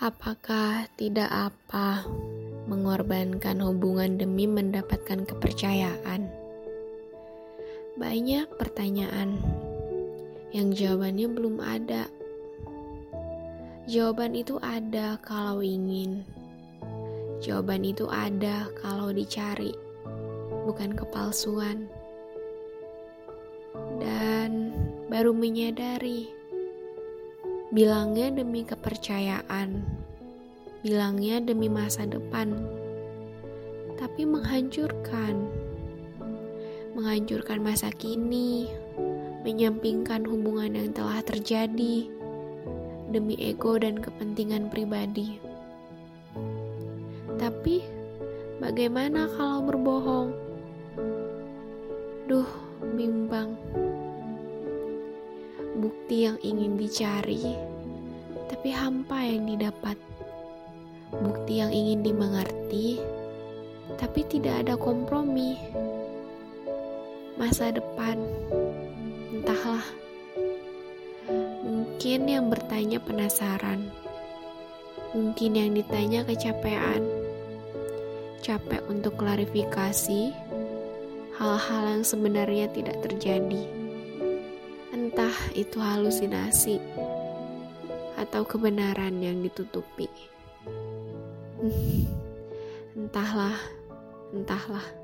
Apakah tidak apa mengorbankan hubungan demi mendapatkan kepercayaan? Banyak pertanyaan yang jawabannya belum ada. Jawaban itu ada kalau ingin. Jawaban itu ada kalau dicari, bukan kepalsuan. Dan baru menyadari Bilangnya demi kepercayaan, bilangnya demi masa depan, tapi menghancurkan, menghancurkan masa kini, menyampingkan hubungan yang telah terjadi. Demi ego dan kepentingan pribadi. Tapi, bagaimana kalau berbohong? Duh, bimbang bukti yang ingin dicari, tapi hampa yang didapat. Bukti yang ingin dimengerti, tapi tidak ada kompromi. Masa depan, entahlah. Mungkin yang bertanya penasaran, mungkin yang ditanya kecapean, capek untuk klarifikasi hal-hal yang sebenarnya tidak terjadi. Entah itu halusinasi atau kebenaran yang ditutupi. Entahlah, entahlah.